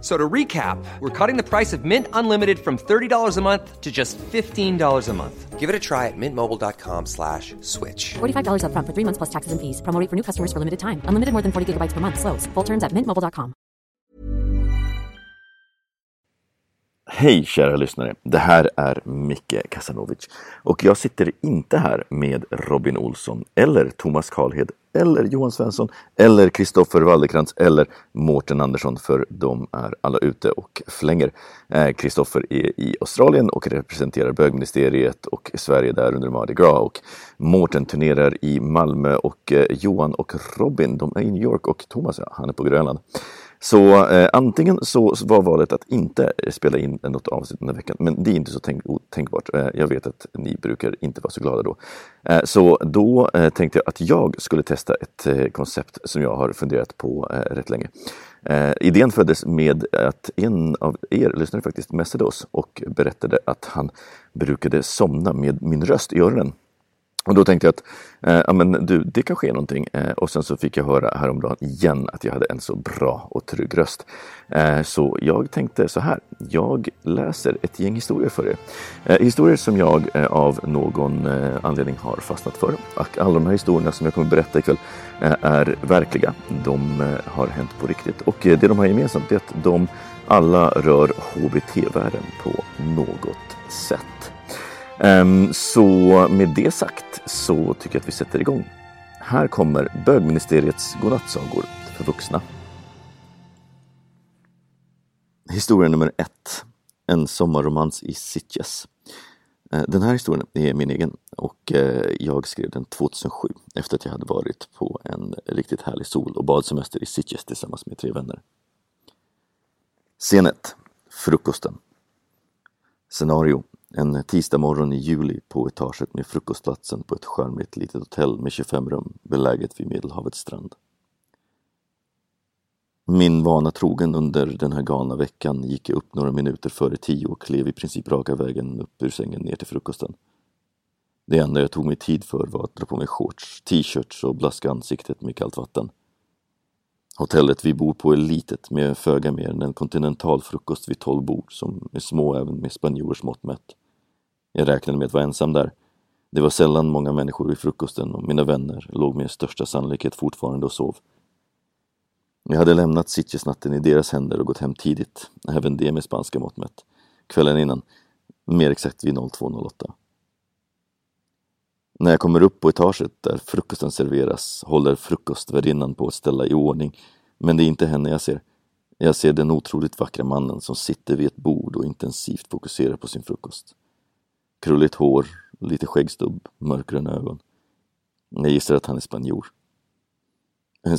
So to recap, we're cutting the price of Mint Unlimited from $30 a month to just $15 a month. Give it a try at mintmobile.com slash switch. $45 upfront for three months plus taxes and fees. Promo rate for new customers for limited time. Unlimited more than 40 gigabytes per month. Slows. Full terms at mintmobile.com. Hej kära lyssnare! Det här är Micke Kasanovic och jag sitter inte här med Robin Olsson eller Thomas Karlhed eller Johan Svensson eller Kristoffer Wallerkrantz eller Mårten Andersson för de är alla ute och flänger. Eh, Kristoffer är i Australien och representerar bögministeriet och Sverige där under Mardi Gras och Mårten turnerar i Malmö och eh, Johan och Robin de är i New York och Thomas ja, han är på Grönland. Så eh, antingen så var valet att inte spela in något avsnitt den här veckan, men det är inte så tänk otänkbart. Eh, jag vet att ni brukar inte vara så glada då. Eh, så då eh, tänkte jag att jag skulle testa ett eh, koncept som jag har funderat på eh, rätt länge. Eh, idén föddes med att en av er lyssnare faktiskt messade oss och berättade att han brukade somna med min röst i öronen. Och då tänkte jag att eh, ja, men du, det kan ske någonting. Eh, och sen så fick jag höra häromdagen igen att jag hade en så bra och trygg röst. Eh, så jag tänkte så här. Jag läser ett gäng historier för er. Eh, historier som jag eh, av någon eh, anledning har fastnat för. Och alla de här historierna som jag kommer berätta ikväll eh, är verkliga. De eh, har hänt på riktigt. Och eh, det de har gemensamt är att de alla rör HBT-världen på något sätt. Ehm, så med det sagt så tycker jag att vi sätter igång. Här kommer bögministeriets godnattsagor för vuxna. Historia nummer ett. En sommarromans i Sitges. Eh, den här historien är min egen och eh, jag skrev den 2007 efter att jag hade varit på en riktigt härlig sol och badsemester i Sitges tillsammans med tre vänner. Scen 1. Frukosten. Scenario. En tisdag morgon i juli på etaget med frukostplatsen på ett charmigt litet hotell med 25 rum beläget vid Medelhavets strand. Min vana trogen under den här galna veckan gick jag upp några minuter före tio och klev i princip raka vägen upp ur sängen ner till frukosten. Det enda jag tog mig tid för var att dra på mig shorts, t-shirts och blaska ansiktet med kallt vatten. Hotellet vi bor på är litet med föga mer än en kontinental frukost vid tolv bord som är små även med spanjorers mått mätt. Jag räknade med att vara ensam där. Det var sällan många människor vid frukosten och mina vänner låg med största sannolikhet fortfarande och sov. Jag hade lämnat Sitgesnatten i deras händer och gått hem tidigt, även det med spanska mått mätt, kvällen innan, mer exakt vid 02.08. När jag kommer upp på etaget där frukosten serveras håller frukostvärdinnan på att ställa i ordning, men det är inte henne jag ser. Jag ser den otroligt vackra mannen som sitter vid ett bord och intensivt fokuserar på sin frukost. Krulligt hår, lite skäggstubb, mörkgröna ögon. Jag gissar att han är spanjor.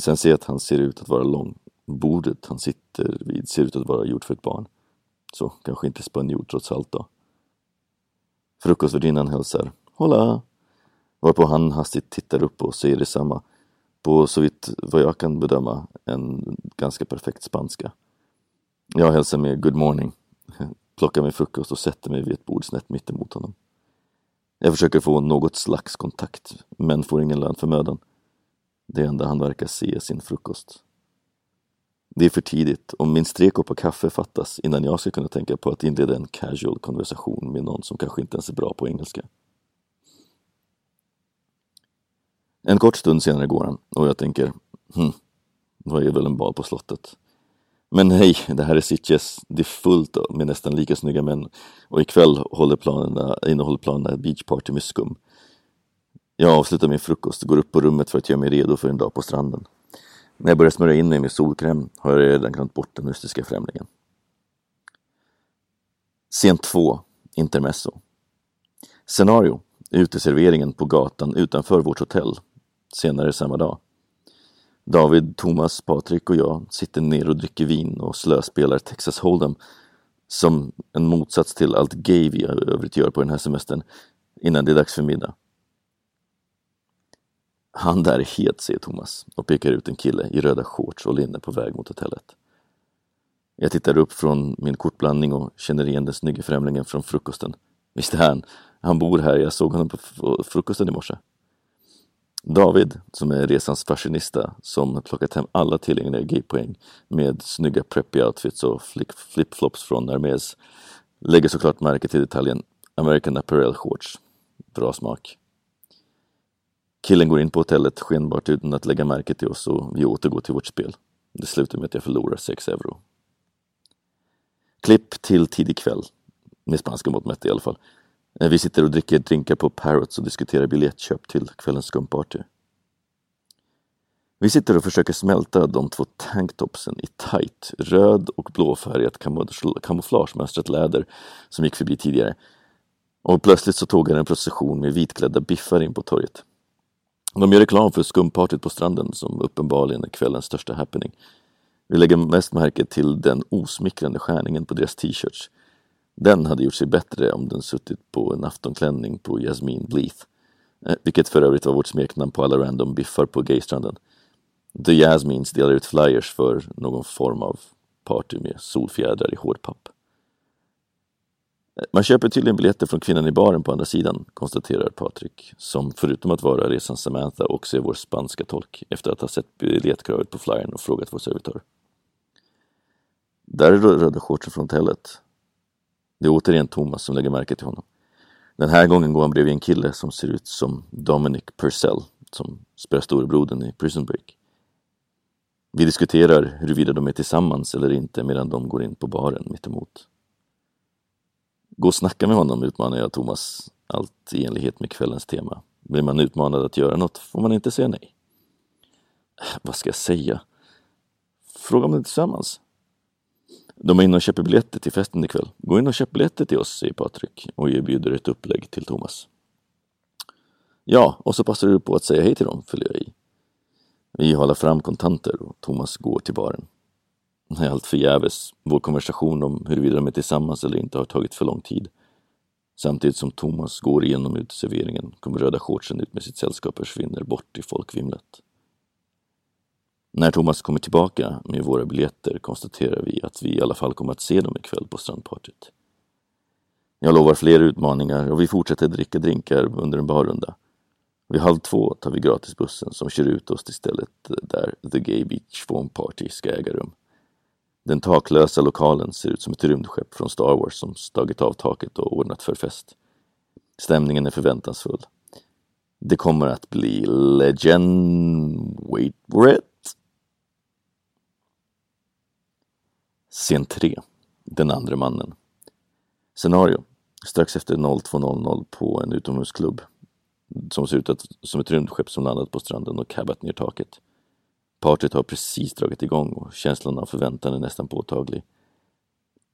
Sen ser jag att han ser ut att vara lång. Bordet han sitter vid ser ut att vara gjort för ett barn. Så kanske inte spanjor trots allt då. Frukostvärdinnan hälsar Hola! Varpå han hastigt tittar upp och säger detsamma. På så vitt vad jag kan bedöma en ganska perfekt spanska. Jag hälsar med good morning plockar min frukost och sätter mig vid ett bord snett mittemot honom. Jag försöker få något slags kontakt, men får ingen lön för mödan. Det enda han verkar se är sin frukost. Det är för tidigt och minst tre koppar kaffe fattas innan jag ska kunna tänka på att inleda en casual konversation med någon som kanske inte ens är bra på engelska. En kort stund senare går han och jag tänker, hm, vad är väl en bal på slottet? Men hej, det här är Sitges. Det är fullt med nästan lika snygga män. Och ikväll håller planerna, innehåller planerna ett beachparty med skum. Jag avslutar min frukost, går upp på rummet för att göra mig redo för en dag på stranden. När jag börjar smörja in mig med solkräm har jag redan glömt bort den mystiska främlingen. Scen 2, intermezzo. Scenario, uteserveringen på gatan utanför vårt hotell, senare samma dag. David, Thomas, Patrik och jag sitter ner och dricker vin och slöspelar Texas Hold'em som en motsats till allt gay vi i övrigt gör på den här semestern innan det är dags för middag. Han där är het, säger Thomas och pekar ut en kille i röda shorts och linne på väg mot hotellet. Jag tittar upp från min kortblandning och känner igen den snygga främlingen från frukosten. Visst är han, han bor här, jag såg honom på frukosten i morse. David, som är resans fashionista, som plockat hem alla tillgängliga gaypoäng med snygga preppy outfits och flipflops från Hermes, lägger såklart märke till detaljen American Apparel Shorts. Bra smak. Killen går in på hotellet skenbart utan att lägga märke till oss och vi återgår till vårt spel. Det slutar med att jag förlorar 6 euro. Klipp till tidig kväll. Med spanska mått mätt i alla fall. Eh, vi sitter och dricker drinkar på Parrots och diskuterar biljettköp till kvällens skumparty. Vi sitter och försöker smälta de två tanktopsen i tight, röd och blåfärgat kamouflagemönstrat läder som gick förbi tidigare. Och plötsligt så tågar en procession med vitklädda biffar in på torget. De gör reklam för skumpartyt på stranden som uppenbarligen är kvällens största happening. Vi lägger mest märke till den osmickrande skärningen på deras t-shirts. Den hade gjort sig bättre om den suttit på en aftonklänning på Jasmine Bleeth. Eh, vilket för övrigt var vårt smeknamn på alla random biffar på gaystranden. The Jasmines delar ut flyers för någon form av party med solfjädrar i hårdpapp. Eh, man köper tydligen biljetter från kvinnan i baren på andra sidan, konstaterar Patrik, som förutom att vara resans Samantha också är vår spanska tolk efter att ha sett biljettkravet på flyern och frågat vår servitör. Där är röda shortsen från hotellet. Det är återigen Thomas som lägger märke till honom. Den här gången går han bredvid en kille som ser ut som Dominic Purcell, som spelar storebrodern i Prison Break. Vi diskuterar huruvida de är tillsammans eller inte medan de går in på baren mittemot. Gå och snacka med honom, utmanar jag Thomas, allt i enlighet med kvällens tema. Blir man utmanad att göra något får man inte säga nej. Vad ska jag säga? Fråga om det tillsammans. De är inne och köper biljetter till festen ikväll. Gå in och köp biljetter till oss, säger Patrik och erbjuder ett upplägg till Thomas. Ja, och så passar du på att säga hej till dem, följer jag i. Vi håller fram kontanter och Thomas går till baren. Det är Allt förgäves. Vår konversation om huruvida de är tillsammans eller inte har tagit för lång tid. Samtidigt som Thomas går igenom uteserveringen kommer röda shortsen ut med sitt sällskap och försvinner bort i folkvimlet. När Thomas kommer tillbaka med våra biljetter konstaterar vi att vi i alla fall kommer att se dem ikväll på strandpartyt. Jag lovar fler utmaningar och vi fortsätter dricka drinkar under en barrunda. Vid halv två tar vi gratisbussen som kör ut oss till stället där The Gay Beach Foam Party ska äga rum. Den taklösa lokalen ser ut som ett rymdskepp från Star Wars som stagit av taket och ordnat för fest. Stämningen är förväntansfull. Det kommer att bli legend... Wait for it! Scen 3. Den andra mannen. Scenario. Strax efter 02.00 på en utomhusklubb som ser ut som ett rymdskepp som landat på stranden och cabbat ner taket. Partyt har precis dragit igång och känslan av förväntan är nästan påtaglig.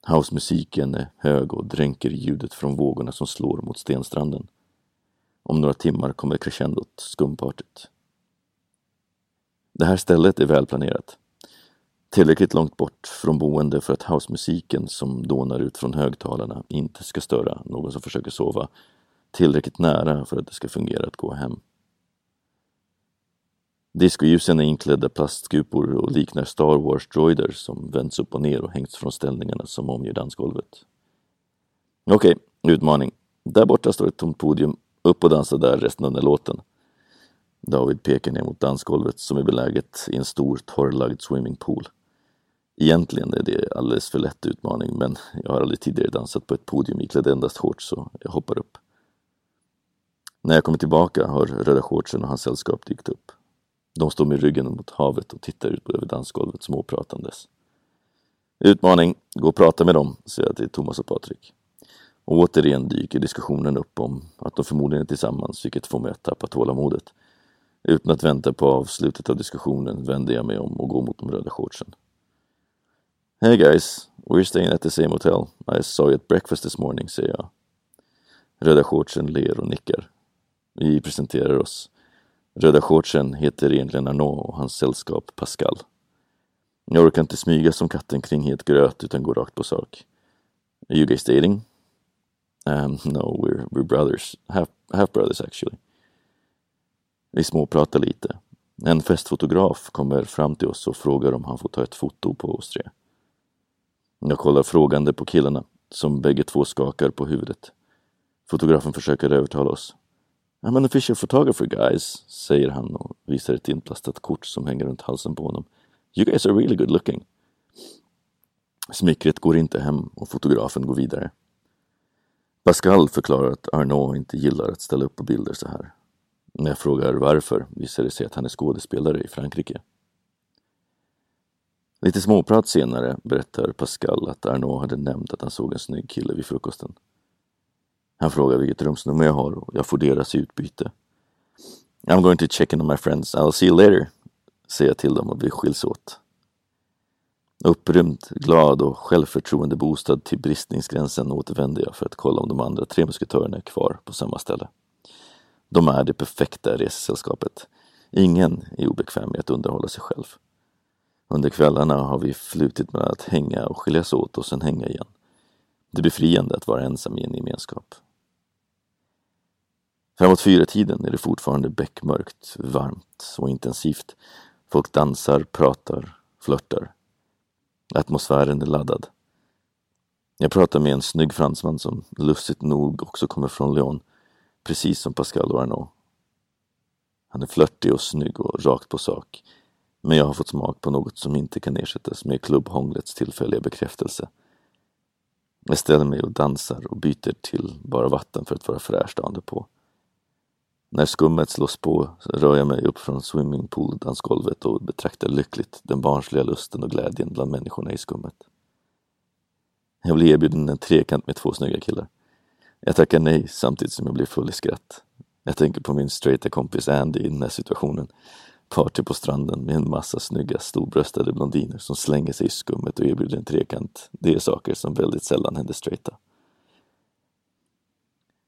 Housemusiken är hög och dränker ljudet från vågorna som slår mot stenstranden. Om några timmar kommer crescendot, skumpartyt. Det här stället är välplanerat. Tillräckligt långt bort från boende för att housemusiken som dånar ut från högtalarna inte ska störa någon som försöker sova. Tillräckligt nära för att det ska fungera att gå hem. Discoljusen är inklädda plastskupor och liknar Star Wars-droider som vänds upp och ner och hängts från ställningarna som omger dansgolvet. Okej, okay, utmaning. Där borta står ett tomt podium. Upp och dansa där resten av den låten. David pekar ner mot dansgolvet som är beläget i en stor torrlagd swimmingpool. Egentligen är det alldeles för lätt utmaning men jag har aldrig tidigare dansat på ett podium iklädd endast shorts så jag hoppar upp. När jag kommer tillbaka har röda shortsen och hans sällskap dykt upp. De står med ryggen mot havet och tittar ut över dansgolvet småpratandes. Utmaning, gå och prata med dem, säger jag till Thomas och Patrik. Och återigen dyker diskussionen upp om att de förmodligen är tillsammans, vilket får mig att tappa tålamodet. Utan att vänta på avslutet av diskussionen vänder jag mig om och går mot de röda shortsen. Hey guys, we're staying at the same hotel. I saw you at breakfast this morning, säger jag. Röda shortsen ler och nickar. Vi presenterar oss. Röda shortsen heter egentligen Arnaud och hans sällskap Pascal. Jag orkar inte smyga som katten kring het gröt utan går rakt på sak. Are you guys dating? Um, no, we're, we're brothers. Half, half brothers actually. Vi småpratar lite. En festfotograf kommer fram till oss och frågar om han får ta ett foto på oss tre. Jag kollar frågande på killarna, som bägge två skakar på huvudet. Fotografen försöker övertala oss. I'm an official photographer guys, säger han och visar ett inplastat kort som hänger runt halsen på honom. You guys are really good looking. Smickret går inte hem och fotografen går vidare. Pascal förklarar att Arnaud inte gillar att ställa upp på bilder så här. När jag frågar varför visar det sig att han är skådespelare i Frankrike. Lite småprat senare berättar Pascal att Arnaud hade nämnt att han såg en snygg kille vid frukosten. Han frågar vilket rumsnummer jag har och jag får deras utbyte. I'm going to check in on my friends, I'll see you later, säger jag till dem och vi skiljs åt. Upprymd, glad och självförtroende bostad till bristningsgränsen återvänder jag för att kolla om de andra tre musketörerna är kvar på samma ställe. De är det perfekta resesällskapet. Ingen är obekväm med att underhålla sig själv. Under kvällarna har vi flutit med att hänga och skiljas åt och sen hänga igen. Det är befriande att vara ensam i en gemenskap. Framåt fyra tiden är det fortfarande beckmörkt, varmt och intensivt. Folk dansar, pratar, flörtar. Atmosfären är laddad. Jag pratar med en snygg fransman som lustigt nog också kommer från Lyon, precis som Pascal Arnault. Han är flörtig och snygg och rakt på sak. Men jag har fått smak på något som inte kan ersättas med klubbhånglets tillfälliga bekräftelse. Jag ställer mig och dansar och byter till bara vatten för att vara fräsch dagen på. När skummet slås på rör jag mig upp från swimmingpool-dansgolvet och betraktar lyckligt den barnsliga lusten och glädjen bland människorna i skummet. Jag blir erbjuden en trekant med två snygga killar. Jag tackar nej samtidigt som jag blir full i skratt. Jag tänker på min straighta kompis Andy i den här situationen. Party på stranden med en massa snygga storbröstade blondiner som slänger sig i skummet och erbjuder en trekant. Det är saker som väldigt sällan händer straighta.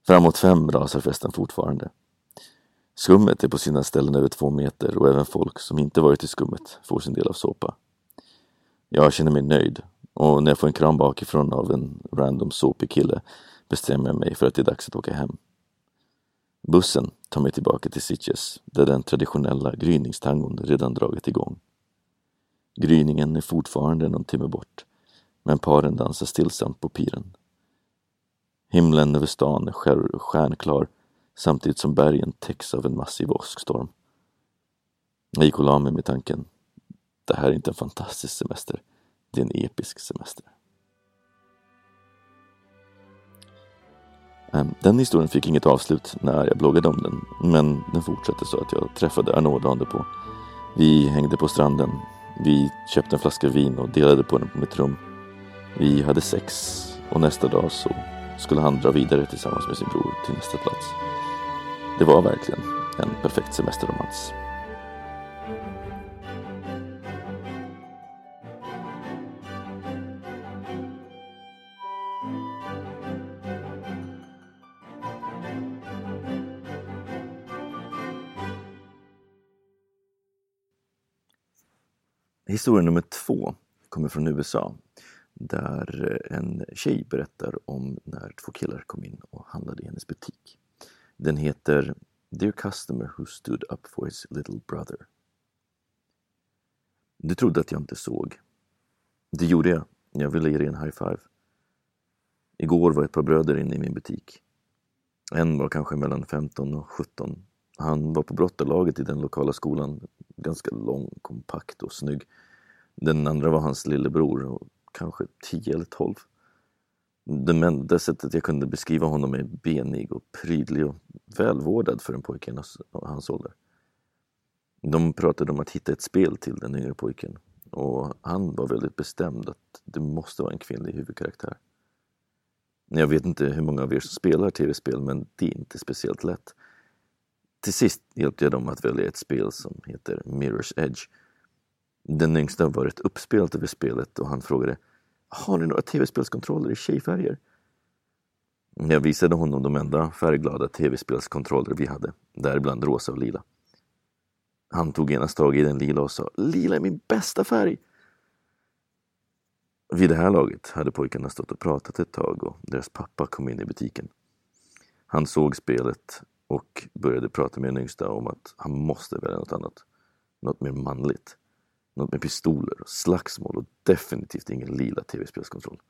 Framåt fem rasar festen fortfarande. Skummet är på sina ställen över två meter och även folk som inte varit i skummet får sin del av såpa. Jag känner mig nöjd och när jag får en kram bakifrån av en random såpig kille bestämmer jag mig för att det är dags att åka hem. Bussen tar mig tillbaka till Sitges där den traditionella gryningstangon redan dragit igång. Gryningen är fortfarande någon timme bort men paren dansar stillsamt på piren. Himlen över stan är stjärnklar samtidigt som bergen täcks av en massiv åskstorm. Jag gick och la mig med tanken, det här är inte en fantastisk semester, det är en episk semester. Ehm, den historien fick inget avslut när jag bloggade om den, men den fortsatte så att jag träffade Arnaud dagen på. Vi hängde på stranden, vi köpte en flaska vin och delade på den på mitt rum. Vi hade sex och nästa dag så skulle han dra vidare tillsammans med sin bror till nästa plats. Det var verkligen en perfekt semesterromans. Historia nummer två kommer från USA där en tjej berättar om när två killar kom in och handlade i hennes butik. Den heter Dear Customer Who Stood Up For His Little Brother. Du trodde att jag inte såg. Det gjorde jag. Jag ville ge dig en high five. Igår var ett par bröder inne i min butik. En var kanske mellan 15 och 17. Han var på brottarlaget i den lokala skolan. Ganska lång, kompakt och snygg. Den andra var hans lillebror, och kanske 10 eller 12. Det enda sättet jag kunde beskriva honom är benig och prydlig och välvårdad för en pojke i hans ålder. De pratade om att hitta ett spel till den yngre pojken och han var väldigt bestämd att det måste vara en kvinnlig huvudkaraktär. Jag vet inte hur många av er som spelar tv-spel men det är inte speciellt lätt. Till sist hjälpte jag dem att välja ett spel som heter Mirror's Edge. Den yngsta var rätt uppspelt över spelet och han frågade Har ni några tv-spelskontroller i tjejfärger? Jag visade honom de enda färgglada tv-spelskontroller vi hade, däribland rosa och lila. Han tog genast tag i den lila och sa Lila är min bästa färg! Vid det här laget hade pojkarna stått och pratat ett tag och deras pappa kom in i butiken. Han såg spelet och började prata med den yngsta om att han måste välja något annat. Något mer manligt. Något med pistoler och slagsmål och definitivt ingen lila tv-spelskontroll.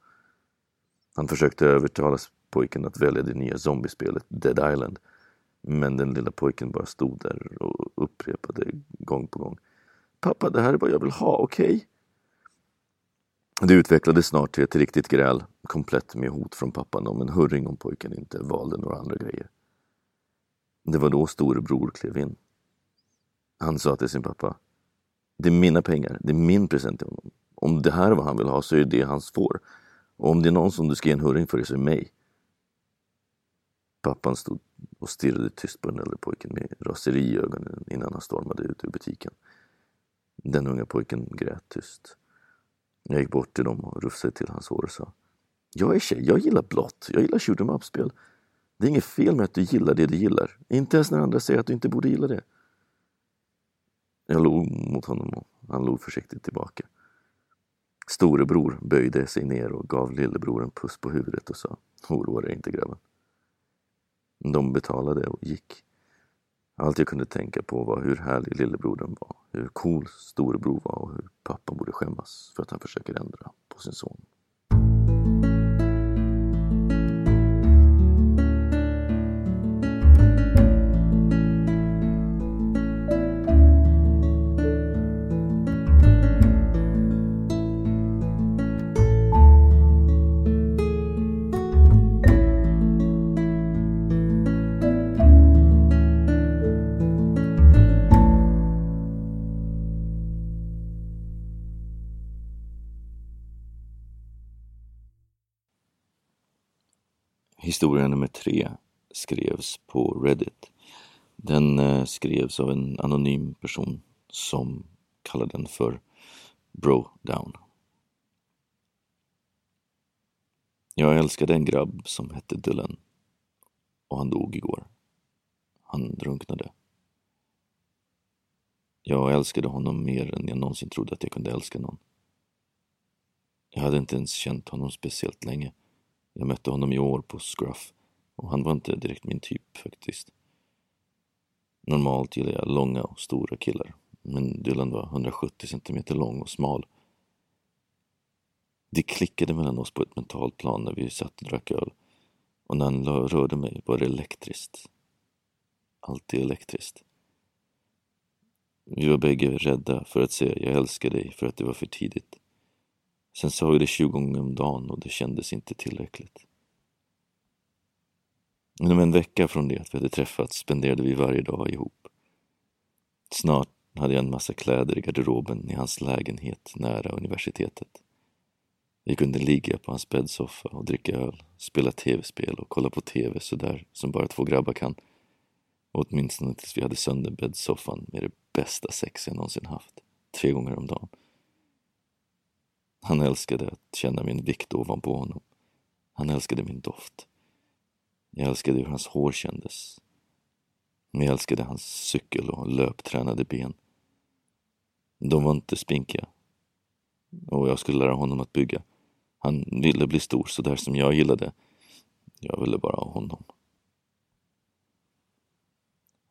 Han försökte övertala pojken att välja det nya zombiespelet Dead Island. Men den lilla pojken bara stod där och upprepade gång på gång. Pappa, det här är vad jag vill ha, okej? Okay? Det utvecklades snart till ett riktigt gräl, komplett med hot från pappan om en hurring om pojken inte valde några andra grejer. Det var då storebror klev in. Han sa till sin pappa. Det är mina pengar, det är min present till honom. Om det här är vad han vill ha så är det hans får. Och om det är någon som du ska ge en hurring för så är det mig. Pappan stod och stirrade tyst på den äldre pojken med raseri i ögonen innan han stormade ut ur butiken. Den unga pojken grät tyst. Jag gick bort till dem och rufsade till hans hår och sa Jag är tjej, jag gillar blått, jag gillar shoot em up-spel. Det är inget fel med att du gillar det du gillar. Inte ens när andra säger att du inte borde gilla det. Jag log mot honom och han log försiktigt tillbaka. Storebror böjde sig ner och gav lillebror en puss på huvudet och sa Oroa dig inte grabben. De betalade och gick. Allt jag kunde tänka på var hur härlig lillebrodern var, hur cool storebror var och hur pappa borde skämmas för att han försöker ändra på sin son. Historia nummer tre skrevs på Reddit. Den eh, skrevs av en anonym person som kallade den för Bro Down. Jag älskade en grabb som hette Dylan och han dog igår. Han drunknade. Jag älskade honom mer än jag någonsin trodde att jag kunde älska någon. Jag hade inte ens känt honom speciellt länge. Jag mötte honom i år på Scruff och han var inte direkt min typ faktiskt. Normalt gillar jag långa och stora killar, men Dylan var 170 centimeter lång och smal. Det klickade mellan oss på ett mentalt plan när vi satt och drack öl och när han rörde mig var det elektriskt. Alltid elektriskt. Vi var bägge rädda för att säga jag älskar dig för att det var för tidigt. Sen sa vi det 20 gånger om dagen och det kändes inte tillräckligt. Inom en vecka från det att vi hade träffats spenderade vi varje dag ihop. Snart hade jag en massa kläder i garderoben i hans lägenhet nära universitetet. Vi kunde ligga på hans bäddsoffa och dricka öl, spela tv-spel och kolla på tv sådär som bara två grabbar kan. Och åtminstone tills vi hade sönder bäddsoffan med det bästa sex jag någonsin haft. Tre gånger om dagen. Han älskade att känna min vikt ovanpå honom. Han älskade min doft. Jag älskade hur hans hår kändes. Jag älskade hans cykel och löptränade ben. De var inte spinkiga. Och jag skulle lära honom att bygga. Han ville bli stor så där som jag gillade. Jag ville bara ha honom.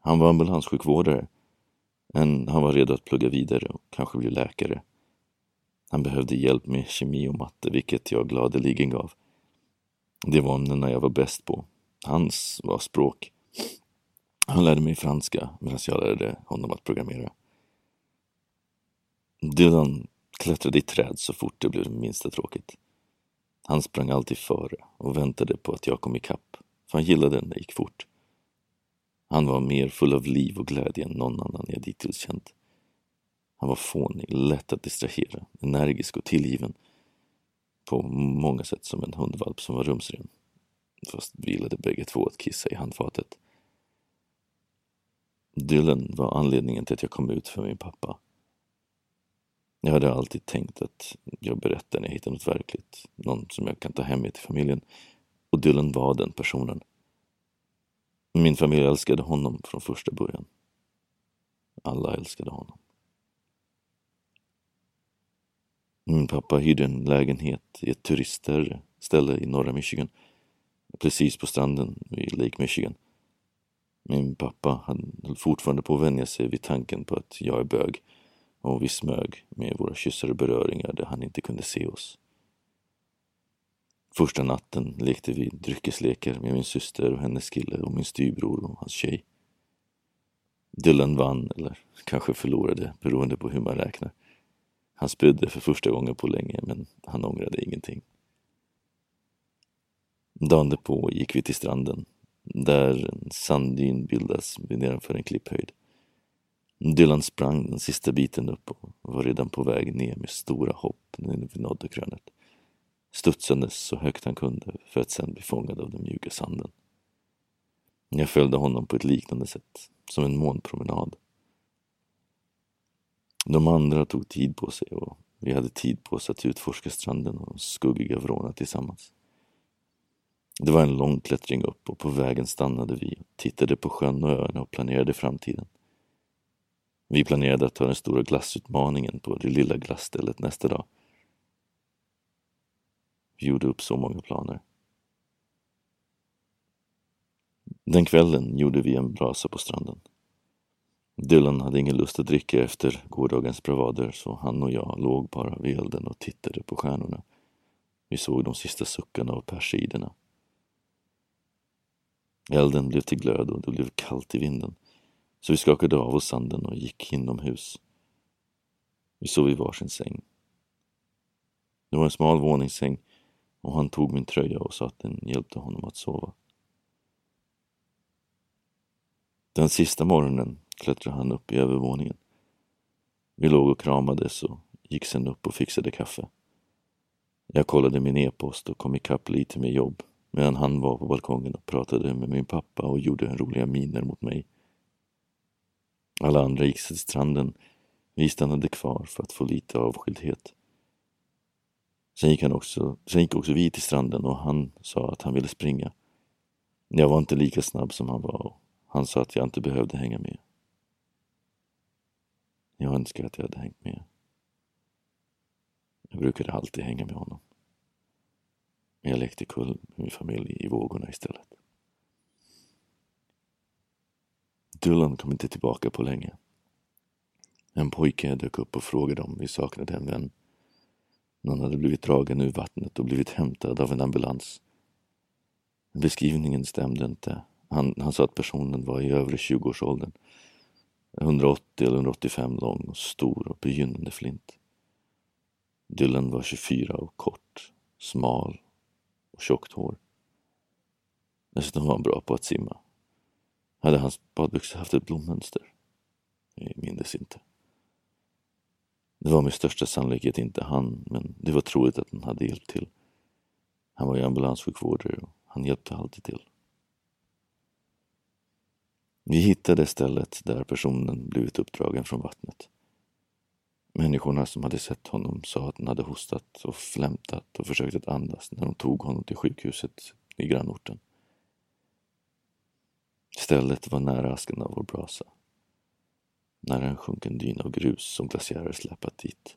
Han var ambulanssjukvårdare. Men han var redo att plugga vidare och kanske bli läkare. Han behövde hjälp med kemi och matte, vilket jag gladeligen gav. Det var ämnena jag var bäst på. Hans var språk. Han lärde mig franska medan jag lärde honom att programmera. Dylan klättrade i träd så fort det blev det minsta tråkigt. Han sprang alltid före och väntade på att jag kom ikapp, för han gillade när det gick fort. Han var mer full av liv och glädje än någon annan jag dittills känt. Han var fånig, lätt att distrahera, energisk och tillgiven. På många sätt som en hundvalp som var rumsren. Fast vilade bägge två att kissa i handfatet. Dylan var anledningen till att jag kom ut för min pappa. Jag hade alltid tänkt att jag berättar när jag hittar något verkligt, någon som jag kan ta hem med till familjen. Och Dylan var den personen. Min familj älskade honom från första början. Alla älskade honom. Min pappa hyrde en lägenhet i ett turistställe i norra Michigan. Precis på stranden vid Lake Michigan. Min pappa höll fortfarande på att vänja sig vid tanken på att jag är bög och vi smög med våra kyssar och beröringar där han inte kunde se oss. Första natten lekte vi dryckeslekar med min syster och hennes kille och min styvbror och hans tjej. Dylan vann, eller kanske förlorade, beroende på hur man räknar. Han spydde för första gången på länge, men han ångrade ingenting. Dagen därpå gick vi till stranden, där en sanddyn bildas nedanför en klipphöjd. Dylan sprang den sista biten upp och var redan på väg ner med stora hopp när vi nådde krönet. Studsandes så högt han kunde för att sedan bli fångad av den mjuka sanden. Jag följde honom på ett liknande sätt, som en månpromenad. De andra tog tid på sig och vi hade tid på oss att utforska stranden och skuggiga vråna tillsammans. Det var en lång klättring upp och på vägen stannade vi och tittade på sjön och öarna och planerade framtiden. Vi planerade att ta den stora glassutmaningen på det lilla glasstället nästa dag. Vi gjorde upp så många planer. Den kvällen gjorde vi en brasa på stranden. Dylan hade ingen lust att dricka efter gårdagens bravader så han och jag låg bara vid elden och tittade på stjärnorna. Vi såg de sista suckarna av persiderna. Elden blev till glöd och det blev kallt i vinden. Så vi skakade av oss sanden och gick inomhus. Vi sov i varsin säng. Det var en smal våningssäng och han tog min tröja och sa att den hjälpte honom att sova. Den sista morgonen klättrade han upp i övervåningen. Vi låg och kramades och gick sen upp och fixade kaffe. Jag kollade min e-post och kom ikapp lite med jobb medan han var på balkongen och pratade med min pappa och gjorde roliga miner mot mig. Alla andra gick till stranden. Vi stannade kvar för att få lite avskildhet. Sen gick, han också, sen gick också vi till stranden och han sa att han ville springa. Jag var inte lika snabb som han var och han sa att jag inte behövde hänga med. Jag önskar att jag hade hängt med. Jag brukade alltid hänga med honom. Men jag lekte kull med min familj i vågorna istället. Dylan kom inte tillbaka på länge. En pojke dök upp och frågade om vi saknade en vän. Någon hade blivit dragen ur vattnet och blivit hämtad av en ambulans. Beskrivningen stämde inte. Han, han sa att personen var i övre 20-årsåldern. 180 eller 185 lång och stor och begynnande flint. Dylan var 24 och kort, smal och tjockt hår. Dessutom var han bra på att simma. Hade hans badbyxor haft ett blommönster? Jag minns inte. Det var med största sannolikhet inte han, men det var troligt att han hade hjälpt till. Han var ju ambulanssjukvårdare och han hjälpte alltid till. Vi hittade stället där personen blivit uppdragen från vattnet. Människorna som hade sett honom sa att han hade hostat och flämtat och försökt att andas när de tog honom till sjukhuset i grannorten. Stället var nära asken av vår brasa. Nära en sjunken dyn av grus som glaciärer släpat dit.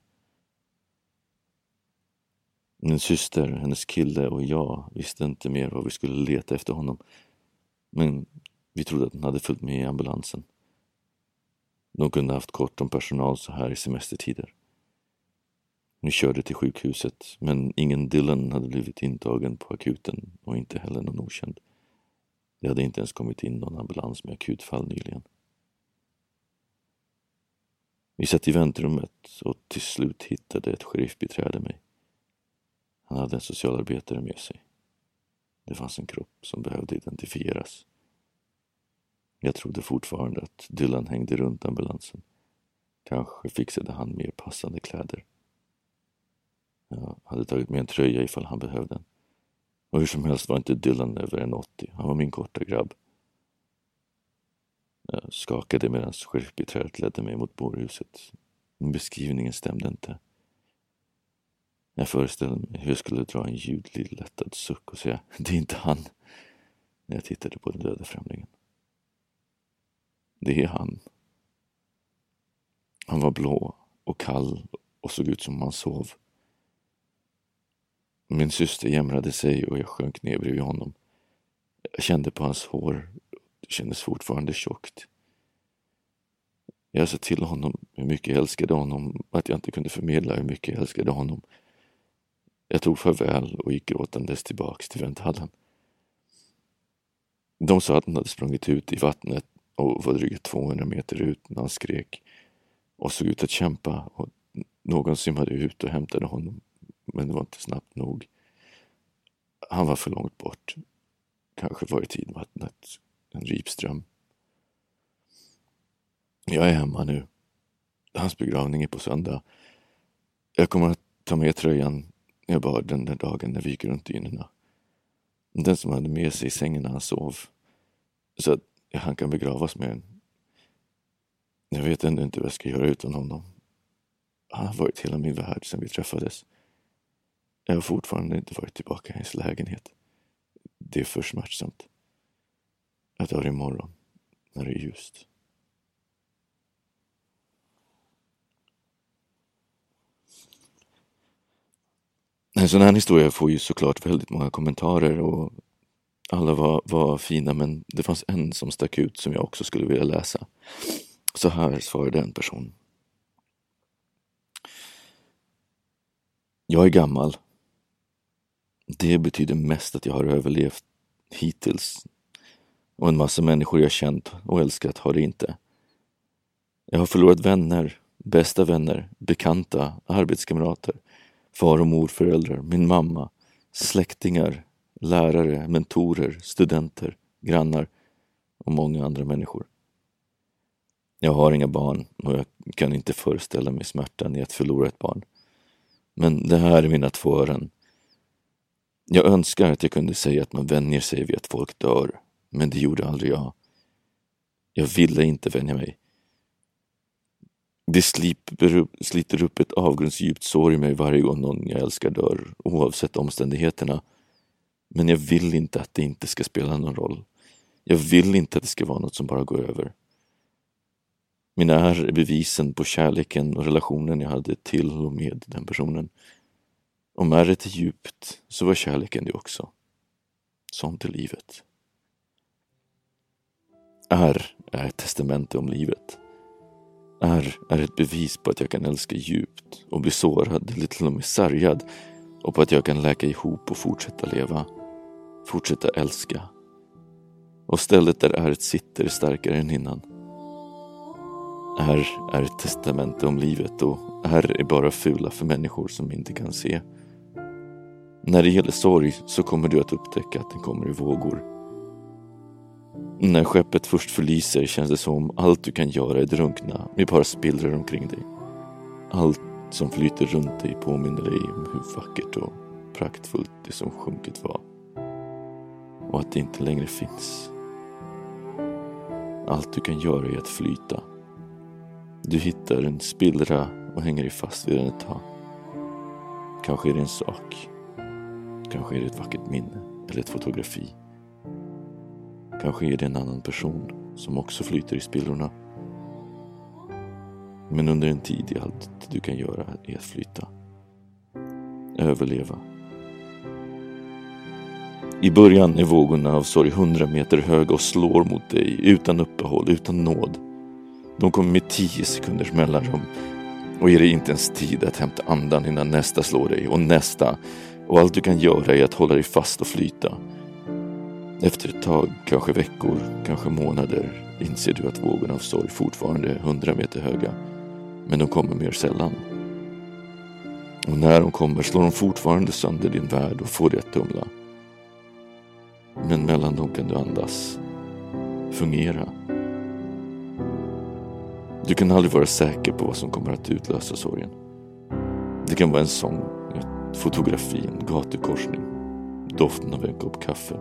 Min syster, hennes kille och jag visste inte mer vad vi skulle leta efter honom. Men vi trodde att han hade följt med i ambulansen. De kunde haft kort om personal så här i semestertider. Vi körde till sjukhuset, men ingen Dylan hade blivit intagen på akuten och inte heller någon okänd. Det hade inte ens kommit in någon ambulans med akutfall nyligen. Vi satt i väntrummet och till slut hittade ett sheriffbiträde mig. Han hade en socialarbetare med sig. Det fanns en kropp som behövde identifieras. Jag trodde fortfarande att Dylan hängde runt ambulansen. Kanske fixade han mer passande kläder. Jag hade tagit med en tröja ifall han behövde den. Och hur som helst var inte Dylan över en 80. Han var min korta grabb. Jag skakade medan sheriffbiträdet ledde mig mot bårhuset. Beskrivningen stämde inte. Jag föreställde mig hur jag skulle dra en ljudlig lättad suck och säga det är inte han när jag tittade på den döda främlingen. Det är han. Han var blå och kall och såg ut som han sov. Min syster jämrade sig och jag sjönk ner bredvid honom. Jag kände på hans hår. Det kändes fortfarande tjockt. Jag sa till honom hur mycket jag älskade honom, att jag inte kunde förmedla hur mycket jag älskade honom. Jag tog farväl och gick gråtandes tillbaks till vänthallen. De sa att han hade sprungit ut i vattnet och var drygt 200 meter ut när han skrek och såg ut att kämpa och någon simmade ut och hämtade honom men det var inte snabbt nog. Han var för långt bort. Kanske var i tidvattnet. En ripström. Jag är hemma nu. Hans begravning är på söndag. Jag kommer att ta med tröjan jag bar den där dagen när vi gick runt dynorna. Den som hade med sig i sängen när han sov. Så att han kan begravas med en. Jag vet ändå inte vad jag ska göra utan honom. Han har varit hela min värld sedan vi träffades. Jag har fortfarande inte varit tillbaka i hans lägenhet. Det är för smärtsamt. Jag dör imorgon, när det är ljust. En sån här historia får ju såklart väldigt många kommentarer och alla var, var fina men det fanns en som stack ut som jag också skulle vilja läsa. Så här svarade en person. Jag är gammal. Det betyder mest att jag har överlevt hittills. Och en massa människor jag känt och älskat har det inte. Jag har förlorat vänner, bästa vänner, bekanta, arbetskamrater, far och morföräldrar, min mamma, släktingar, lärare, mentorer, studenter, grannar och många andra människor. Jag har inga barn och jag kan inte föreställa mig smärtan i att förlora ett barn. Men det här är mina två öron. Jag önskar att jag kunde säga att man vänjer sig vid att folk dör, men det gjorde aldrig jag. Jag ville inte vänja mig. Det sliter, sliter upp ett avgrundsdjupt sår i mig varje gång någon jag älskar dör, oavsett omständigheterna. Men jag vill inte att det inte ska spela någon roll. Jag vill inte att det ska vara något som bara går över. Mina ärr är bevisen på kärleken och relationen jag hade till och med den personen. Om ärret är djupt så var kärleken det också. Sånt är livet. Ärr är ett testamente om livet. Ärr är ett bevis på att jag kan älska djupt och bli sårad eller till och med sargad och på att jag kan läka ihop och fortsätta leva. Fortsätta älska. Och stället där ärret sitter är starkare än innan. Ärr är ett testamente om livet och ärr är bara fula för människor som inte kan se. När det gäller sorg så kommer du att upptäcka att den kommer i vågor. När skeppet först förliser känns det som allt du kan göra är drunkna med bara spillror omkring dig. Allt som flyter runt dig påminner dig om hur vackert och praktfullt det som sjunkit var. Och att det inte längre finns. Allt du kan göra är att flyta. Du hittar en spillra och hänger dig fast vid den ett tag. Kanske är det en sak. Kanske är det ett vackert minne eller ett fotografi. Kanske är det en annan person som också flyter i spillrorna. Men under en tid är allt du kan göra är att flyta. Överleva. I början är vågorna av sorg hundra meter höga och slår mot dig utan uppehåll, utan nåd. De kommer med tio sekunders mellanrum och ger dig inte ens tid att hämta andan innan nästa slår dig och nästa. Och allt du kan göra är att hålla dig fast och flyta. Efter ett tag, kanske veckor, kanske månader inser du att vågorna av sorg fortfarande är hundra meter höga. Men de kommer mer sällan. Och när de kommer slår de fortfarande sönder din värld och får dig att tumla. Men mellan dem kan du andas. Fungera. Du kan aldrig vara säker på vad som kommer att utlösa sorgen. Det kan vara en sång, ett fotografi, en gatukorsning, doften av en kopp kaffe.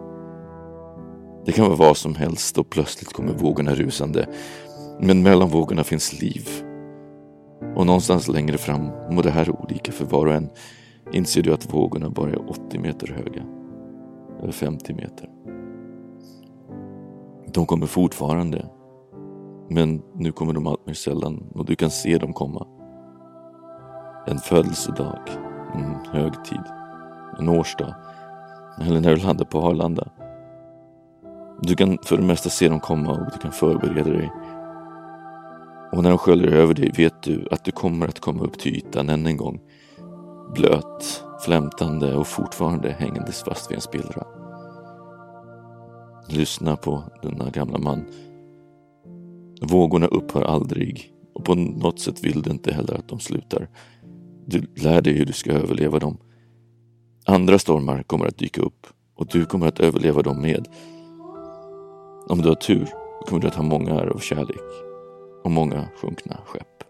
Det kan vara vad som helst och plötsligt kommer vågorna rusande. Men mellan vågorna finns liv. Och någonstans längre fram, och det här är olika för var och en, inser du att vågorna bara är 80 meter höga. Eller 50 meter. De kommer fortfarande. Men nu kommer de allt mer sällan och du kan se dem komma. En födelsedag, en högtid, en årsdag. Eller när du landar på Arlanda. Du kan för det mesta se dem komma och du kan förbereda dig. Och när de sköljer över dig vet du att du kommer att komma upp till ytan än en gång. Blöt, flämtande och fortfarande hängandes fast vid en spillra. Lyssna på denna gamla man. Vågorna upphör aldrig och på något sätt vill du inte heller att de slutar. Du lär dig hur du ska överleva dem. Andra stormar kommer att dyka upp och du kommer att överleva dem med. Om du har tur kommer du att ha många ärr av kärlek och många sjunkna skepp.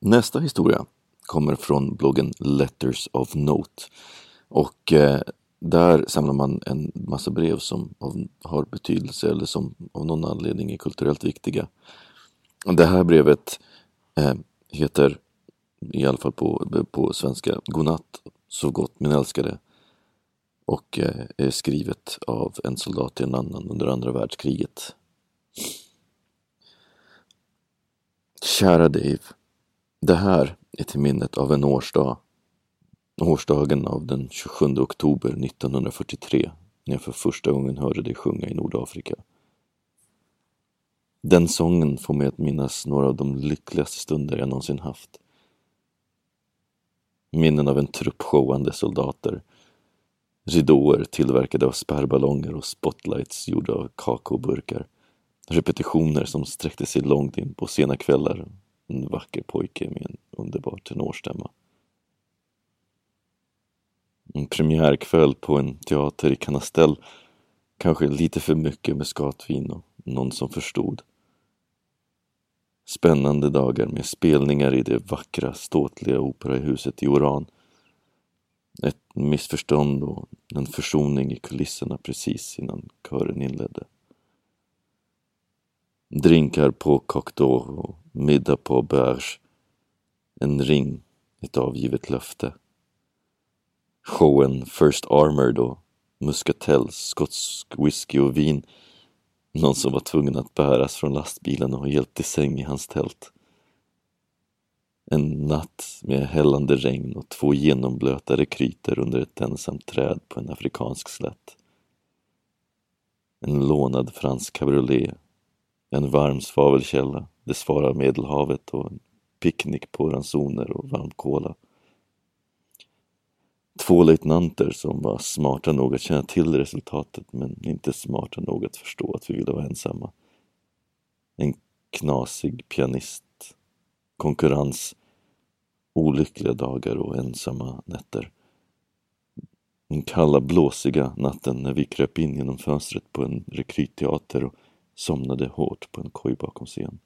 Nästa historia kommer från bloggen Letters of Note. Och eh, där samlar man en massa brev som av, har betydelse eller som av någon anledning är kulturellt viktiga. Det här brevet eh, heter, i alla fall på, på svenska, Godnatt, så gott min älskade. Och eh, är skrivet av en soldat till en annan under andra världskriget. Kära Dave. Det här är till minnet av en årsdag. Årsdagen av den 27 oktober 1943 när jag för första gången hörde dig sjunga i Nordafrika. Den sången får mig att minnas några av de lyckligaste stunder jag någonsin haft. Minnen av en trupp showande soldater. Ridåer tillverkade av spärrballonger och spotlights gjorda av kakaoburkar. Repetitioner som sträckte sig långt in på sena kvällar en vacker pojke med en underbar tenorstämma. En premiärkväll på en teater i Canastell. Kanske lite för mycket med skatvin och någon som förstod. Spännande dagar med spelningar i det vackra, ståtliga operahuset i Oran. Ett missförstånd och en försoning i kulisserna precis innan kören inledde. Drinkar på Cocteau och middag på Berge. En ring, ett avgivet löfte. Showen First Armored och Muscatel, skotsk whisky och vin. Någon som var tvungen att bäras från lastbilen och hjälpt till säng i hans tält. En natt med hällande regn och två genomblöta rekryter under ett ensamt träd på en afrikansk slätt. En lånad fransk cabriolet en varm svavelkälla, det svarar Medelhavet och en picknick på ransoner och varm cola. Två löjtnanter som var smarta nog att känna till resultatet men inte smarta nog att förstå att vi ville vara ensamma. En knasig pianist. Konkurrens. Olyckliga dagar och ensamma nätter. Den kalla blåsiga natten när vi kröp in genom fönstret på en rekrytteater och somnade hårt på en koj bakom scen.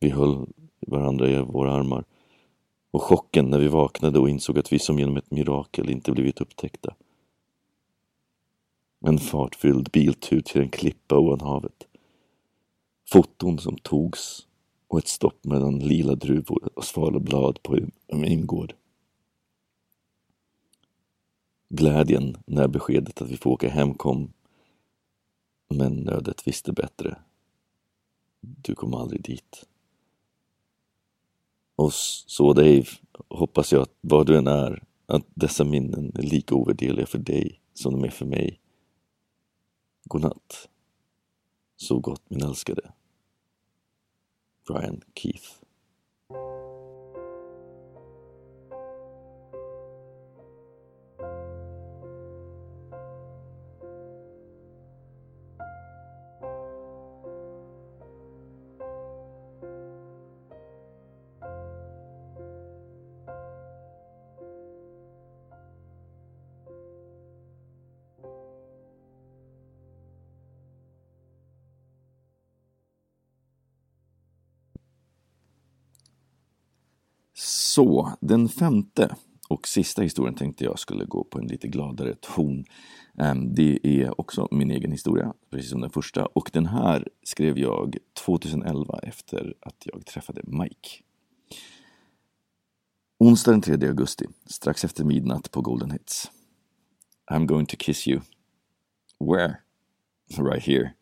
Vi höll varandra i våra armar och chocken när vi vaknade och insåg att vi som genom ett mirakel inte blivit upptäckta. En fartfylld biltur till en klippa ovan havet. Foton som togs och ett stopp mellan lila druvor och svala blad på en vingård. Glädjen när beskedet att vi får åka hem kom. Men ödet visste bättre. Du kom aldrig dit. Och så Dave, hoppas jag att vad du än är, att dessa minnen är lika ovärderliga för dig som de är för mig. Godnatt. Sov gott min älskade. Brian Keith. Så, den femte och sista historien tänkte jag skulle gå på en lite gladare ton. Ehm, det är också min egen historia, precis som den första. Och den här skrev jag 2011 efter att jag träffade Mike. Onsdag den 3 augusti, strax efter midnatt på Golden Hits. I'm going to kiss you. Where? Right here.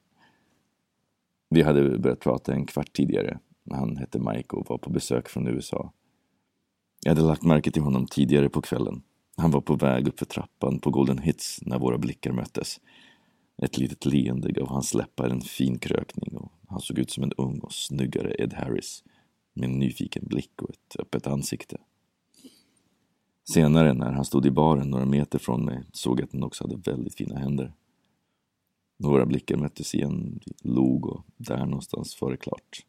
Vi hade börjat prata en kvart tidigare. Han hette Mike och var på besök från USA. Jag hade lagt märke till honom tidigare på kvällen. Han var på väg upp för trappan på Golden Hits när våra blickar möttes. Ett litet leende gav hans läppar en fin krökning och han såg ut som en ung och snyggare Ed Harris med en nyfiken blick och ett öppet ansikte. Senare när han stod i baren några meter från mig såg jag att han också hade väldigt fina händer. Några blickar möttes igen, vi log och där någonstans var det klart.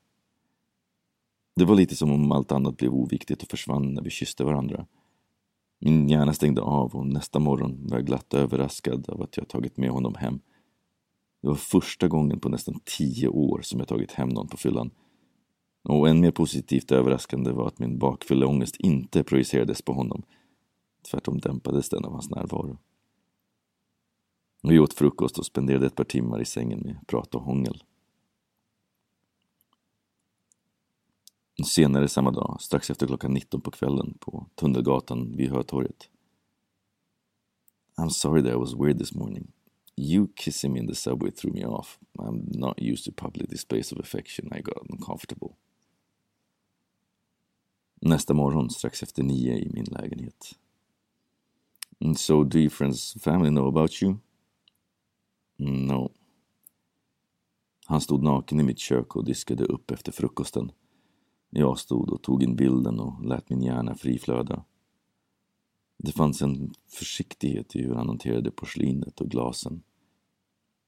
Det var lite som om allt annat blev oviktigt och försvann när vi kysste varandra. Min hjärna stängde av och nästa morgon var jag glatt överraskad av att jag tagit med honom hem. Det var första gången på nästan tio år som jag tagit hem någon på fyllan. Och än mer positivt överraskande var att min bakfulla ångest inte projicerades på honom. Tvärtom dämpades den av hans närvaro. Vi åt frukost och spenderade ett par timmar i sängen med prat och hångel. Senare samma dag, strax efter klockan 19 på kvällen på Tunnelgatan vid Hötorget. I'm sorry that I was weird this morning. You kissing me in the subway threw me off. I'm not used to public displays of affection. I got uncomfortable. Nästa morgon, strax efter nio i min lägenhet. And so, do your friends family know about you? Mm, no. Han stod naken i mitt kök och diskade upp efter frukosten. Jag stod och tog in bilden och lät min hjärna friflöda. Det fanns en försiktighet i hur han hanterade porslinet och glasen.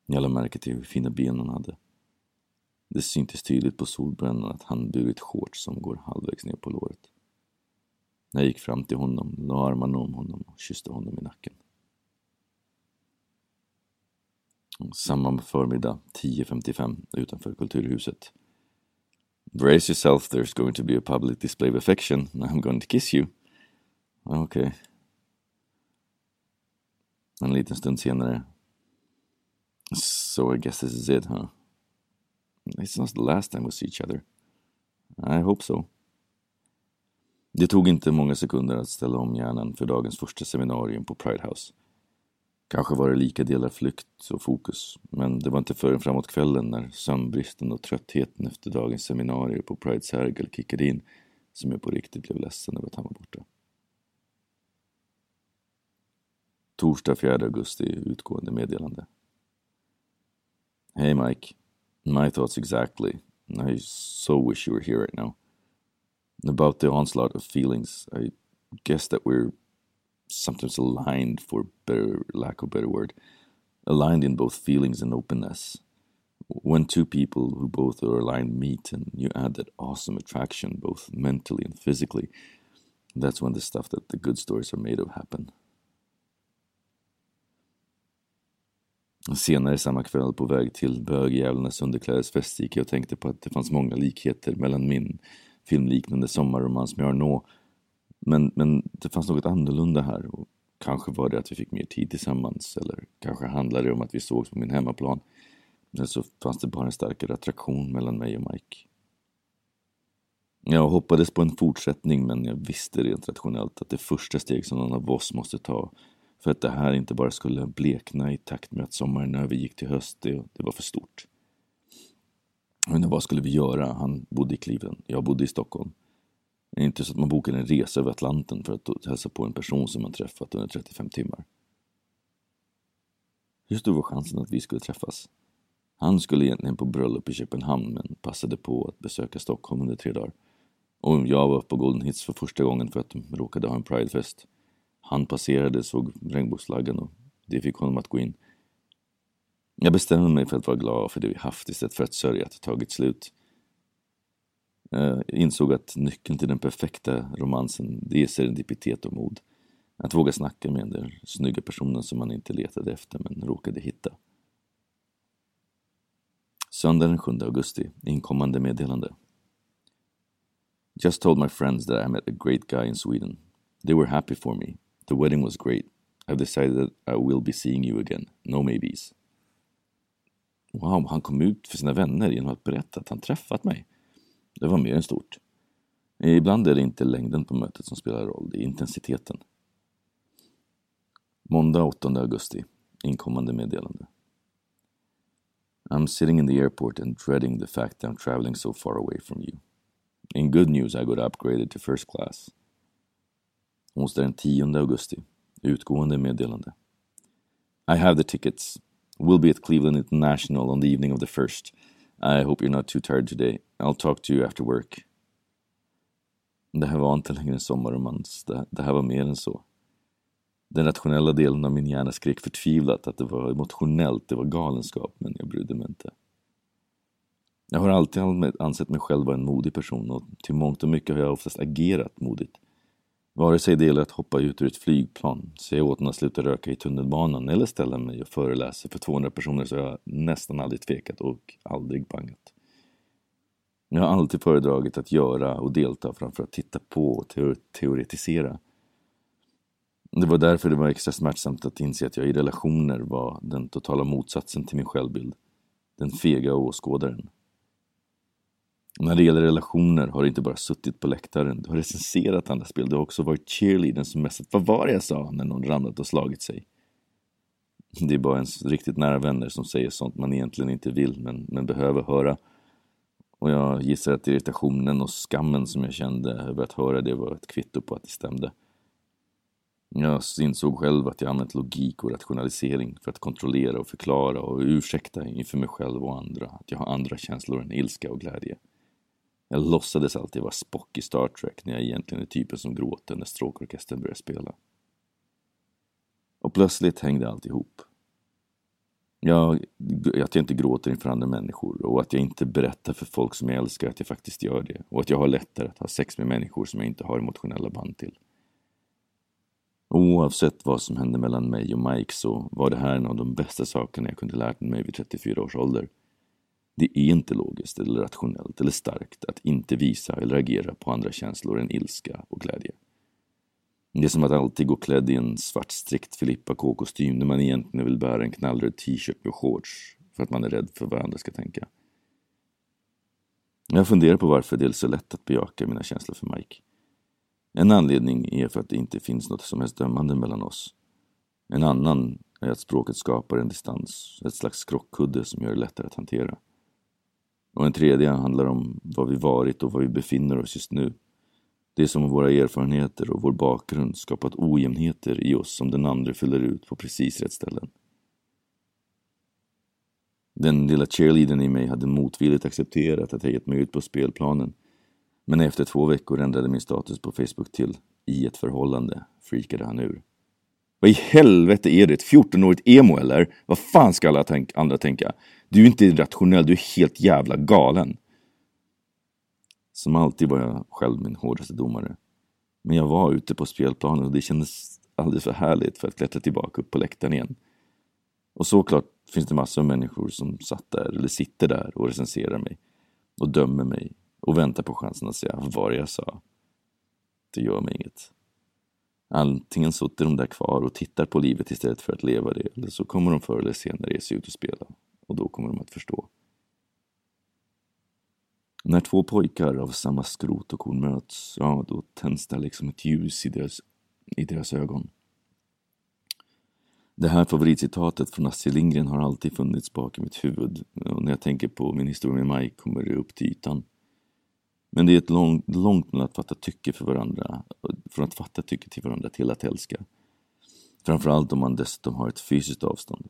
Jag lade märke till hur fina ben han hade. Det syntes tydligt på solbrännan att han burit shorts som går halvvägs ner på låret. Jag gick fram till honom, la armarna om honom och kysste honom i nacken. Samma förmiddag, 10.55, utanför Kulturhuset Brace yourself, there's going to be a public display of affection. I'm going to kiss you. Okej. Okay. En liten stund senare. So I guess this is it, huh? It's not the last time we see each other. I hope so. Det tog inte många sekunder att ställa om hjärnan för dagens första seminarium på Pride House. Kanske var det lika delar flykt och fokus, men det var inte förrän framåt kvällen när sömnbristen och tröttheten efter dagens seminarier på Pride Sergel kickade in som jag på riktigt blev ledsen över att han var borta. Torsdag 4 augusti, utgående meddelande. Hey Mike, my thoughts exactly. I so wish you were here right now. about the onslaught of feelings, I guess that we're sometimes aligned, for better lack of better word, aligned in both feelings and openness. When two people who both are aligned meet and you add that awesome attraction, both mentally and physically, that's when the stuff that the good stories are made of happen. Senare samma kväll på väg till bögjävlarnas underklädesfest gick jag och tänkte på att det fanns många likheter mellan min filmliknande sommarromans med Arnaud. Men, men det fanns något annorlunda här och kanske var det att vi fick mer tid tillsammans eller kanske handlade det om att vi sågs på min hemmaplan. Eller så fanns det bara en starkare attraktion mellan mig och Mike. Jag hoppades på en fortsättning men jag visste rent rationellt att det första steg som någon av oss måste ta för att det här inte bara skulle blekna i takt med att sommaren övergick till höst, det, det var för stort. Men vad skulle vi göra? Han bodde i Cleveland, jag bodde i Stockholm. Det är inte så att man bokar en resa över Atlanten för att hälsa på en person som man träffat under 35 timmar. Hur stor var chansen att vi skulle träffas? Han skulle egentligen på bröllop i Köpenhamn men passade på att besöka Stockholm under tre dagar. Och jag var på Golden Hits för första gången för att de råkade ha en pridefest. Han passerade, såg regnbågsflaggan och det fick honom att gå in. Jag bestämde mig för att vara glad för det vi haft istället för att sörja att det tagit slut. Jag insåg att nyckeln till den perfekta romansen, det är serendipitet och mod. Att våga snacka med den snygga personen som man inte letade efter men råkade hitta. Söndag den 7 augusti, inkommande meddelande. Just told my friends that I met a great guy in Sweden. They were happy for me. The wedding was great. I've decided that I will be seeing you again. No maybes. Wow, han kom ut för sina vänner genom att berätta att han träffat mig. Det var mer än stort. Ibland är det inte längden på mötet som spelar roll, det är intensiteten. Måndag 8 augusti. Inkommande meddelande. I'm sitting in the airport and dreading the fact that I'm traveling so far away from you. In good news I got upgraded to first class. Onsdag den 10 augusti. Utgående meddelande. I have the tickets. We'll be at Cleveland International on the evening of the first. I hope you're not too tired today. I'll talk to you after work. Det här var inte längre en sommarromans. Det, det här var mer än så. Den rationella delen av min hjärna skrek förtvivlat att det var emotionellt, det var galenskap, men jag brydde mig inte. Jag har alltid ansett mig själv vara en modig person och till mångt och mycket har jag oftast agerat modigt. Vare sig det gäller att hoppa ut ur ett flygplan, säga åt honom att sluta röka i tunnelbanan eller ställa mig och föreläsa för 200 personer så har jag nästan aldrig tvekat och aldrig bangat. Jag har alltid föredragit att göra och delta framför att titta på och teoretisera. Det var därför det var extra smärtsamt att inse att jag i relationer var den totala motsatsen till min självbild. Den fega åskådaren. När det gäller relationer har du inte bara suttit på läktaren, du har recenserat andra spel, du har också varit cheerleadern som mest vad var det jag sa när någon ramlat och slagit sig? Det är bara ens riktigt nära vänner som säger sånt man egentligen inte vill men, men behöver höra. Och jag gissar att irritationen och skammen som jag kände över att höra det var ett kvitto på att det stämde. Jag insåg själv att jag använt logik och rationalisering för att kontrollera och förklara och ursäkta inför mig själv och andra att jag har andra känslor än ilska och glädje. Jag låtsades alltid vara Spock i Star Trek när jag egentligen är typen som gråter när stråkorkestern börjar spela. Och plötsligt hängde allt ihop. Jag, att jag inte gråter inför andra människor och att jag inte berättar för folk som jag älskar att jag faktiskt gör det och att jag har lättare att ha sex med människor som jag inte har emotionella band till. Oavsett vad som hände mellan mig och Mike så var det här en av de bästa sakerna jag kunde lärt mig vid 34 års ålder. Det är inte logiskt eller rationellt eller starkt att inte visa eller agera på andra känslor än ilska och glädje. Det är som att alltid gå klädd i en svart strikt Filippa K-kostym när man egentligen vill bära en knallröd t-shirt med shorts för att man är rädd för vad andra ska tänka. Jag funderar på varför det är så lätt att bejaka mina känslor för Mike. En anledning är för att det inte finns något som helst dömande mellan oss. En annan är att språket skapar en distans, ett slags krockkudde som gör det lättare att hantera. Och en tredje handlar om vad vi varit och var vi befinner oss just nu. Det är som om våra erfarenheter och vår bakgrund skapat ojämnheter i oss som den andra fyller ut på precis rätt ställen. Den lilla cheerleadern i mig hade motvilligt accepterat att jag gett mig ut på spelplanen. Men efter två veckor ändrade min status på Facebook till i ett förhållande, freakade han ur. Vad i helvete är det? Ett 14-årigt emo eller? Vad fan ska alla tänk andra tänka? Du är inte rationell, du är helt jävla galen. Som alltid var jag själv min hårdaste domare. Men jag var ute på spelplanen och det kändes alldeles för härligt för att klättra tillbaka upp på läktaren igen. Och såklart finns det massor av människor som satt där, eller sitter där och recenserar mig. Och dömer mig. Och väntar på chansen att säga vad jag sa. Det gör mig inget. Antingen sitter de där kvar och tittar på livet istället för att leva det. Eller så kommer de förr eller senare ge sig ut och spela. Och då kommer de att förstå. När två pojkar av samma skrot och korn möts, ja då tänds det liksom ett ljus i deras, i deras ögon. Det här favoritcitatet från Astrid Lindgren har alltid funnits bak i mitt huvud och när jag tänker på min historia med Mike kommer det upp till ytan. Men det är ett långt, långt mellan att fatta tycke för varandra, från att fatta tycke till varandra till att älska. Framförallt om man dessutom har ett fysiskt avstånd.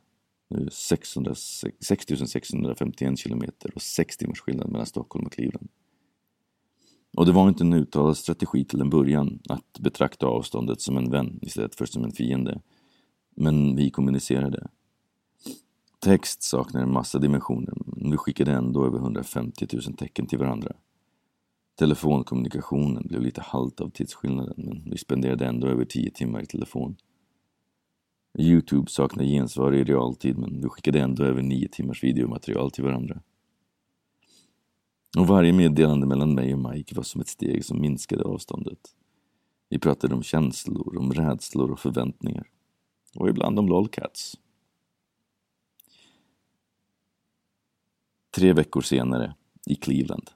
6651 kilometer och 6 timmars skillnad mellan Stockholm och Cleveland. Och det var inte en uttalad strategi till en början att betrakta avståndet som en vän istället för som en fiende. Men vi kommunicerade. Text saknar en massa dimensioner, men vi skickade ändå över 150 000 tecken till varandra. Telefonkommunikationen blev lite halt av tidsskillnaden, men vi spenderade ändå över 10 timmar i telefon. Youtube saknar gensvar i realtid, men vi skickade ändå över nio timmars videomaterial till varandra. Och varje meddelande mellan mig och Mike var som ett steg som minskade avståndet. Vi pratade om känslor, om rädslor och förväntningar och ibland om lolcats. Tre veckor senare, i Cleveland.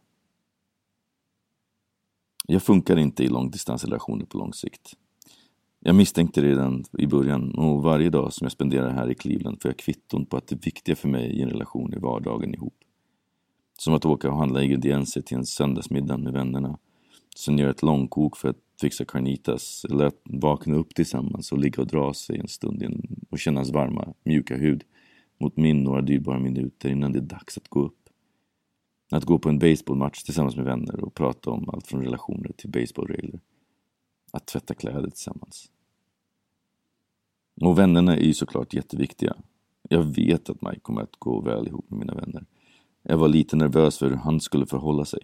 Jag funkar inte i långdistansrelationer på lång sikt. Jag misstänkte det redan i början och varje dag som jag spenderar här i Cleveland får jag kvitton på att det viktiga för mig i en relation är vardagen ihop. Som att åka och handla ingredienser till en söndagsmiddag med vännerna. Sen göra ett långkok för att fixa carnitas eller att vakna upp tillsammans och ligga och dra sig en stund och känna hans varma, mjuka hud mot min några dyrbara minuter innan det är dags att gå upp. Att gå på en baseballmatch tillsammans med vänner och prata om allt från relationer till baseballregler. Att tvätta kläder tillsammans. Och vännerna är ju såklart jätteviktiga. Jag vet att Mike kommer att gå väl ihop med mina vänner. Jag var lite nervös för hur han skulle förhålla sig.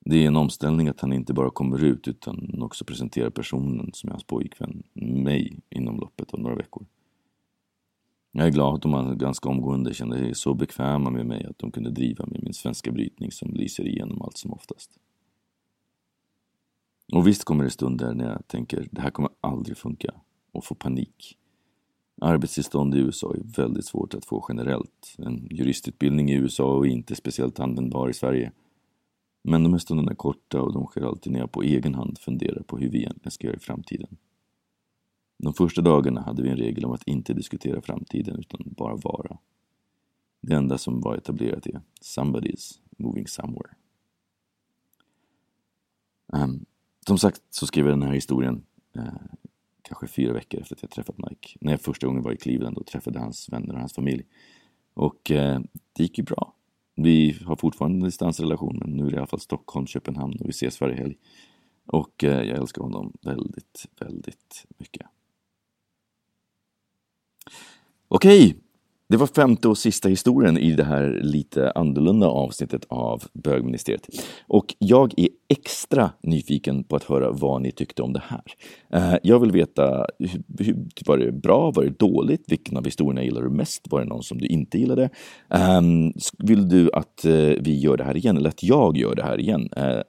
Det är en omställning att han inte bara kommer ut utan också presenterar personen som är hans pojkvän, mig, inom loppet av några veckor. Jag är glad att de ganska omgående kände sig så bekväma med mig att de kunde driva med min svenska brytning som lyser igenom allt som oftast. Och visst kommer det stunder när jag tänker det här kommer aldrig funka och får panik. Arbetstillstånd i USA är väldigt svårt att få generellt. En juristutbildning i USA är inte speciellt användbar i Sverige. Men de här stunderna är korta och de sker alltid när jag på egen hand funderar på hur vi egentligen ska göra i framtiden. De första dagarna hade vi en regel om att inte diskutera framtiden utan bara vara. Det enda som var etablerat är somebody's moving somewhere. Um, som sagt så skrev jag den här historien eh, kanske fyra veckor efter att jag träffat Mike. När jag första gången var i Cleveland och träffade hans vänner och hans familj. Och eh, det gick ju bra. Vi har fortfarande en distansrelation men nu är det i alla fall Stockholm, Köpenhamn och vi ses varje helg. Och eh, jag älskar honom väldigt, väldigt mycket. Okej, det var femte och sista historien i det här lite annorlunda avsnittet av Bögministeriet. Och jag är extra nyfiken på att höra vad ni tyckte om det här. Eh, jag vill veta, var det bra, var det dåligt, vilken av historierna gillar du mest, var det någon som du inte gillade? Ehm, vill du att eh, vi gör det här igen eller att jag gör det här igen? Eh,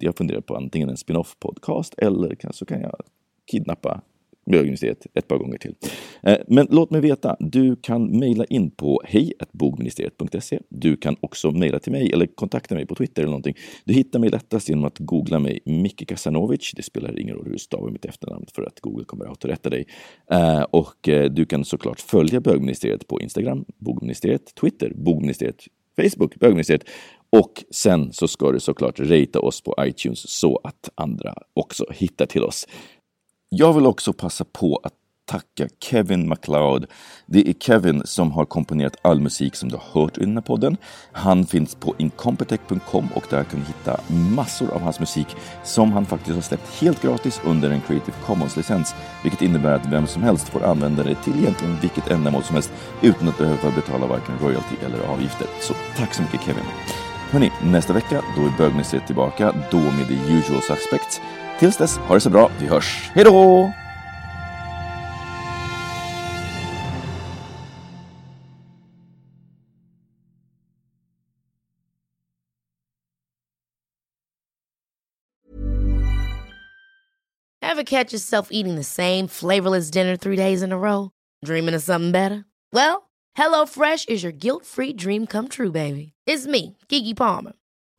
jag funderar på antingen en spin-off podcast eller så kan jag kidnappa bögministeriet ett par gånger till. Eh, men låt mig veta. Du kan mejla in på hejbogministeriet.se. Du kan också mejla till mig eller kontakta mig på Twitter eller någonting. Du hittar mig lättast genom att googla mig Micke Kasanovic. Det spelar ingen roll hur du stavar mitt efternamn för att Google kommer att rätta dig. Eh, och eh, du kan såklart följa bögministeriet på Instagram, bogministeriet, Twitter, bogministeriet, Facebook, bögministeriet och sen så ska du såklart rata oss på iTunes så att andra också hittar till oss. Jag vill också passa på att tacka Kevin MacLeod. Det är Kevin som har komponerat all musik som du har hört i den här podden. Han finns på incompetech.com och där kan du hitta massor av hans musik som han faktiskt har släppt helt gratis under en Creative Commons-licens, vilket innebär att vem som helst får använda det till egentligen vilket ändamål som helst utan att behöva betala varken royalty eller avgifter. Så tack så mycket Kevin! Hörni, nästa vecka då är bögmuseet tillbaka, då med the usual suspects. Tills dess, ha det så bra, vi hörs, hejdå! Ever catch yourself eating the same flavorless dinner three days in a row? Dreaming of something better? Well, HelloFresh is your guilt-free dream come true, baby. It's me, Gigi Palmer.